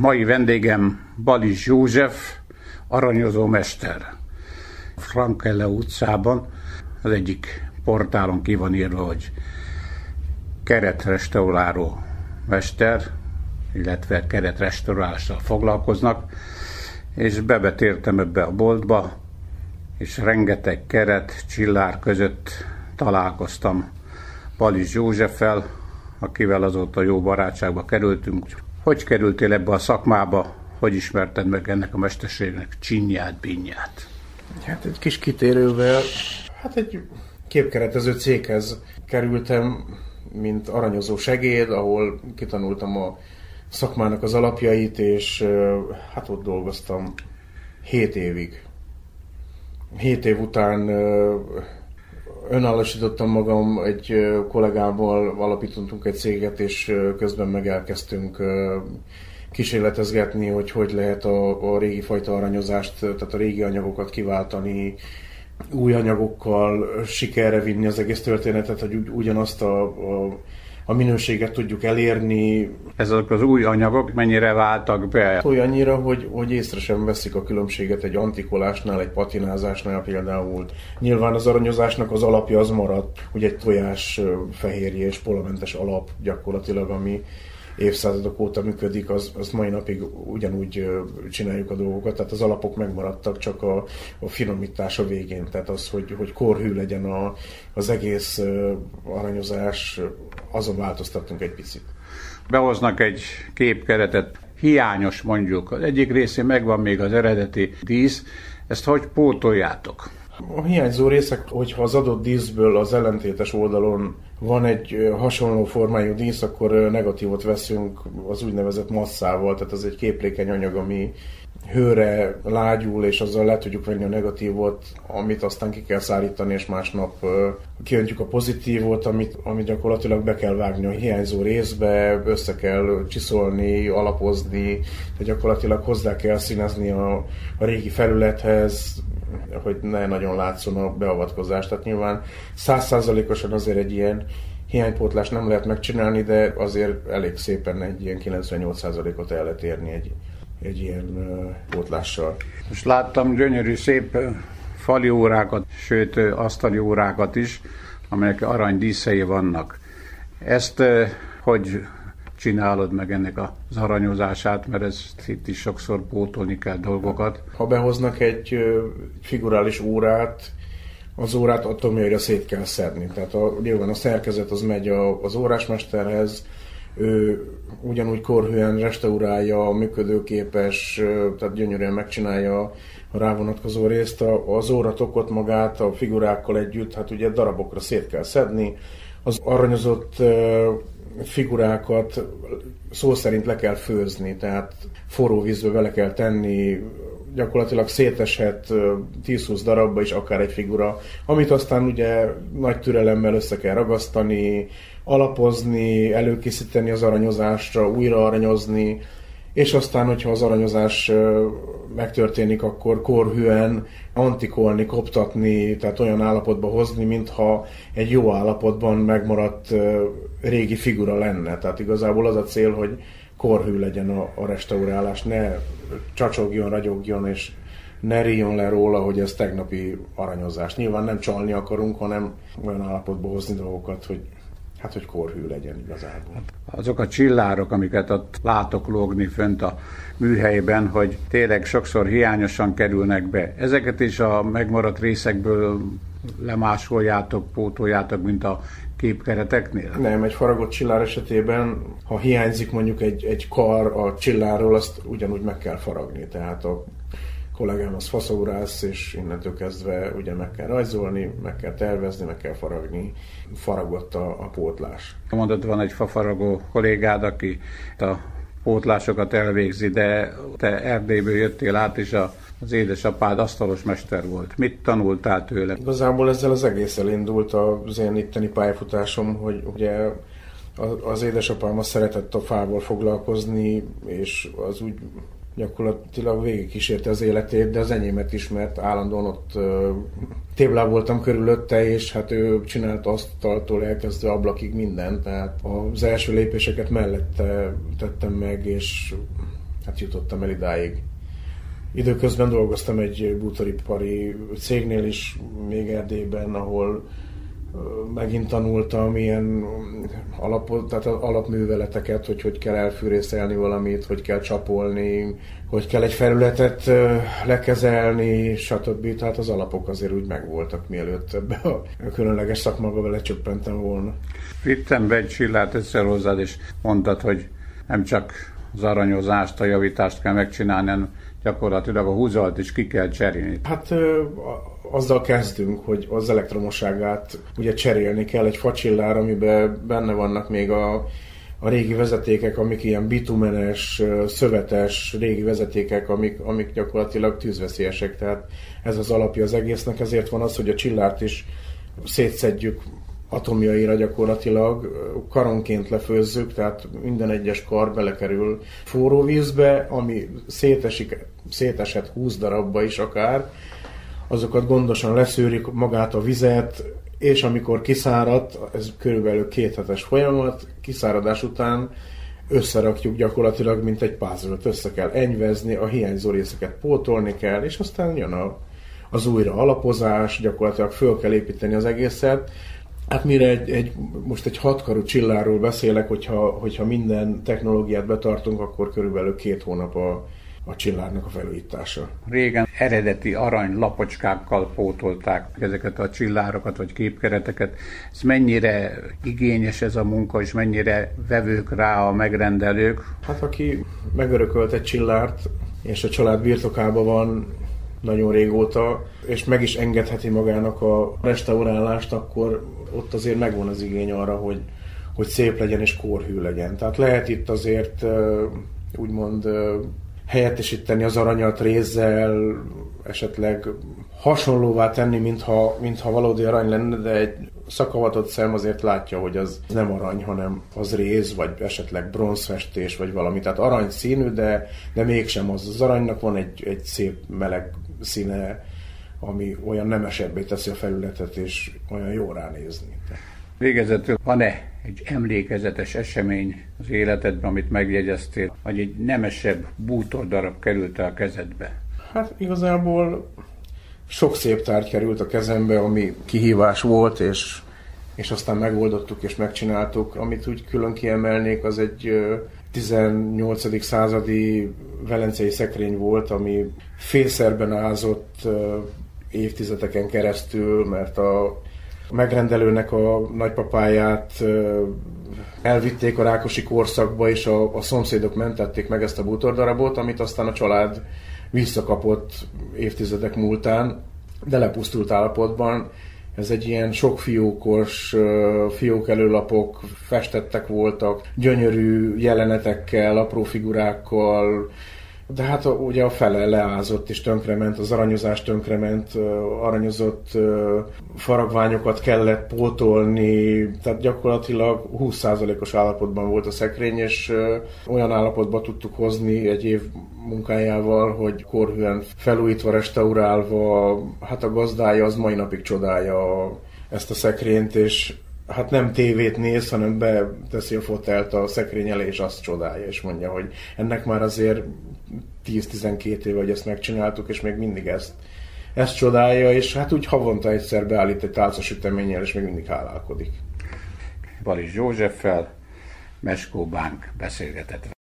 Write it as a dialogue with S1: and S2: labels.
S1: Mai vendégem Balis József, aranyozó mester. Frankelle utcában az egyik portálon ki van írva, hogy keretrestauráló mester, illetve keretrestaurálással foglalkoznak, és bebetértem ebbe a boltba, és rengeteg keret, csillár között találkoztam Palis Józseffel, akivel azóta jó barátságba kerültünk. Hogy kerültél ebbe a szakmába, hogy ismerted meg ennek a mesterségnek csinyát, binyát?
S2: Hát egy kis kitérővel, hát egy képkeretező céghez kerültem, mint aranyozó segéd, ahol kitanultam a szakmának az alapjait, és hát ott dolgoztam 7 évig. 7 év után önállósítottam magam, egy kollégámmal alapítottunk egy céget, és közben meg elkezdtünk kísérletezgetni, hogy hogy lehet a, a régi fajta aranyozást, tehát a régi anyagokat kiváltani, új anyagokkal sikerre vinni az egész történetet, hogy ugyanazt a, a a minőséget tudjuk elérni.
S1: Ezek az új anyagok mennyire váltak be?
S2: Olyannyira, hogy, hogy észre sem veszik a különbséget egy antikolásnál, egy patinázásnál például. Nyilván az aranyozásnak az alapja az maradt, ugye egy tojás fehérje és polamentes alap gyakorlatilag, ami évszázadok óta működik, az, az mai napig ugyanúgy csináljuk a dolgokat, tehát az alapok megmaradtak, csak a, a finomítás a végén, tehát az, hogy, hogy korhű legyen a, az egész aranyozás, azon változtattunk egy picit.
S1: Behoznak egy képkeretet, hiányos mondjuk, az egyik részén megvan még az eredeti dísz, ezt hogy pótoljátok?
S2: A hiányzó részek, hogyha az adott díszből az ellentétes oldalon van egy hasonló formájú dísz, akkor negatívot veszünk az úgynevezett masszával, tehát az egy képlékeny anyag, ami hőre lágyul, és azzal le tudjuk venni a negatívot, amit aztán ki kell szállítani, és másnap kiöntjük a pozitívot, amit, amit gyakorlatilag be kell vágni a hiányzó részbe, össze kell csiszolni, alapozni, de gyakorlatilag hozzá kell színezni a, a régi felülethez, hogy ne nagyon látszon a beavatkozás. Tehát nyilván százszázalékosan azért egy ilyen hiánypótlást nem lehet megcsinálni, de azért elég szépen egy ilyen 98%-ot el lehet érni egy, egy ilyen uh, pótlással.
S1: Most láttam gyönyörű, szép fali órákat, sőt asztali órákat is, amelyek aranydíszei vannak. Ezt hogy csinálod meg ennek az aranyozását, mert ez itt is sokszor pótolni kell dolgokat.
S2: Ha behoznak egy figurális órát, az órát atomjaira szét kell szedni. Tehát a, nyilván a szerkezet az megy a, az órásmesterhez, ő ugyanúgy korhűen restaurálja, működőképes, tehát gyönyörűen megcsinálja a rávonatkozó részt, az óratokot magát a figurákkal együtt, hát ugye darabokra szét kell szedni, az aranyozott figurákat szó szerint le kell főzni, tehát forró vízbe vele kell tenni, gyakorlatilag széteshet 10-20 darabba is akár egy figura, amit aztán ugye nagy türelemmel össze kell ragasztani, alapozni, előkészíteni az aranyozásra, újra aranyozni, és aztán, hogyha az aranyozás megtörténik, akkor korhűen antikolni, koptatni, tehát olyan állapotba hozni, mintha egy jó állapotban megmaradt régi figura lenne. Tehát igazából az a cél, hogy korhű legyen a, restaurálás, ne csacsogjon, ragyogjon, és ne ríjon le róla, hogy ez tegnapi aranyozás. Nyilván nem csalni akarunk, hanem olyan állapotba hozni dolgokat, hogy hát hogy korhű legyen igazából.
S1: Azok a csillárok, amiket ott látok lógni fönt a műhelyben, hogy tényleg sokszor hiányosan kerülnek be. Ezeket is a megmaradt részekből lemásoljátok, pótoljátok, mint a képkereteknél?
S2: Nem, egy faragott csillár esetében, ha hiányzik mondjuk egy, egy kar a csillárról, azt ugyanúgy meg kell faragni. Tehát a kollégám az faszórász, és innentől kezdve ugye meg kell rajzolni, meg kell tervezni, meg kell faragni. Faragott a, a pótlás.
S1: Mondod, van egy fafaragó kollégád, aki a pótlásokat elvégzi, de te Erdélyből jöttél át, és a, az édesapád asztalos mester volt. Mit tanultál tőle?
S2: Igazából ezzel az egész elindult az én itteni pályafutásom, hogy ugye az édesapám azt szeretett a fával foglalkozni, és az úgy gyakorlatilag végig kísérte az életét, de az enyémet is, mert állandóan ott téblá voltam körülötte, és hát ő csinált asztaltól elkezdve ablakig mindent, tehát az első lépéseket mellette tettem meg, és hát jutottam el idáig. Időközben dolgoztam egy bútoripari cégnél is, még Erdélyben, ahol megint tanultam ilyen alapot, tehát alapműveleteket, hogy hogy kell elfűrészelni valamit, hogy kell csapolni, hogy kell egy felületet lekezelni, stb. Tehát az alapok azért úgy megvoltak, mielőtt ebbe a különleges szakmába belecsöppentem volna.
S1: Vittem be egy csillát egyszer hozzád, és mondtad, hogy nem csak az aranyozást, a javítást kell megcsinálni, hanem gyakorlatilag a húzalt is ki kell cserélni.
S2: Hát azzal kezdünk, hogy az elektromosságát ugye cserélni kell egy facsillár, amiben benne vannak még a, a régi vezetékek, amik ilyen bitumenes, szövetes régi vezetékek, amik, amik gyakorlatilag tűzveszélyesek, tehát ez az alapja az egésznek, ezért van az, hogy a csillárt is szétszedjük atomjaira gyakorlatilag karonként lefőzzük, tehát minden egyes kar belekerül forró vízbe, ami szétesik, szétesett 20 darabba is akár, azokat gondosan leszűrik magát a vizet, és amikor kiszáradt, ez körülbelül két hetes folyamat, kiszáradás után összerakjuk gyakorlatilag, mint egy puzzle össze kell enyvezni, a hiányzó részeket pótolni kell, és aztán jön a, az újra alapozás, gyakorlatilag föl kell építeni az egészet, Hát mire egy, egy, most egy hatkarú csilláról beszélek, hogyha, hogyha minden technológiát betartunk, akkor körülbelül két hónap a, a csillárnak a felújítása.
S1: Régen eredeti arany lapocskákkal pótolták ezeket a csillárokat vagy képkereteket. Ez mennyire igényes ez a munka, és mennyire vevők rá a megrendelők?
S2: Hát aki megörökölt egy csillárt, és a család birtokában van nagyon régóta, és meg is engedheti magának a restaurálást, akkor ott azért megvan az igény arra, hogy, hogy szép legyen és kórhű legyen. Tehát lehet itt azért úgymond helyettesíteni az aranyat rézzel, esetleg hasonlóvá tenni, mintha, mintha valódi arany lenne, de egy szakavatott szem azért látja, hogy az nem arany, hanem az réz, vagy esetleg bronzfestés, vagy valami. Tehát arany színű, de, de mégsem az. Az aranynak van egy, egy szép meleg színe, ami olyan nemesebbé teszi a felületet, és olyan jó ránézni.
S1: Végezetül van-e egy emlékezetes esemény az életedben, amit megjegyeztél, vagy egy nemesebb bútordarab került a kezedbe?
S2: Hát igazából sok szép tárgy került a kezembe, ami kihívás volt, és, és aztán megoldottuk és megcsináltuk. Amit úgy külön kiemelnék, az egy 18. századi velencei szekrény volt, ami félszerben ázott évtizedeken keresztül, mert a megrendelőnek a nagypapáját elvitték a Rákosi korszakba, és a, a szomszédok mentették meg ezt a bútordarabot, amit aztán a család visszakapott évtizedek múltán, de lepusztult állapotban. Ez egy ilyen sok fiókos, fiók előlapok festettek voltak, gyönyörű jelenetekkel, apró figurákkal, de hát ugye a fele leázott és tönkrement, az aranyozás tönkrement, aranyozott faragványokat kellett pótolni, tehát gyakorlatilag 20%-os állapotban volt a szekrény, és olyan állapotba tudtuk hozni egy év munkájával, hogy korhűen felújítva, restaurálva, hát a gazdája az mai napig csodálja ezt a szekrényt, és hát nem tévét néz, hanem beteszi a fotelt a szekrény elé, és azt csodálja, és mondja, hogy ennek már azért 10-12 éve, hogy ezt megcsináltuk, és még mindig ezt, ezt csodálja, és hát úgy havonta egyszer beállít egy tálcasüteménnyel, és még mindig hálálkodik.
S1: Balis Józseffel, Meskó Bánk beszélgetett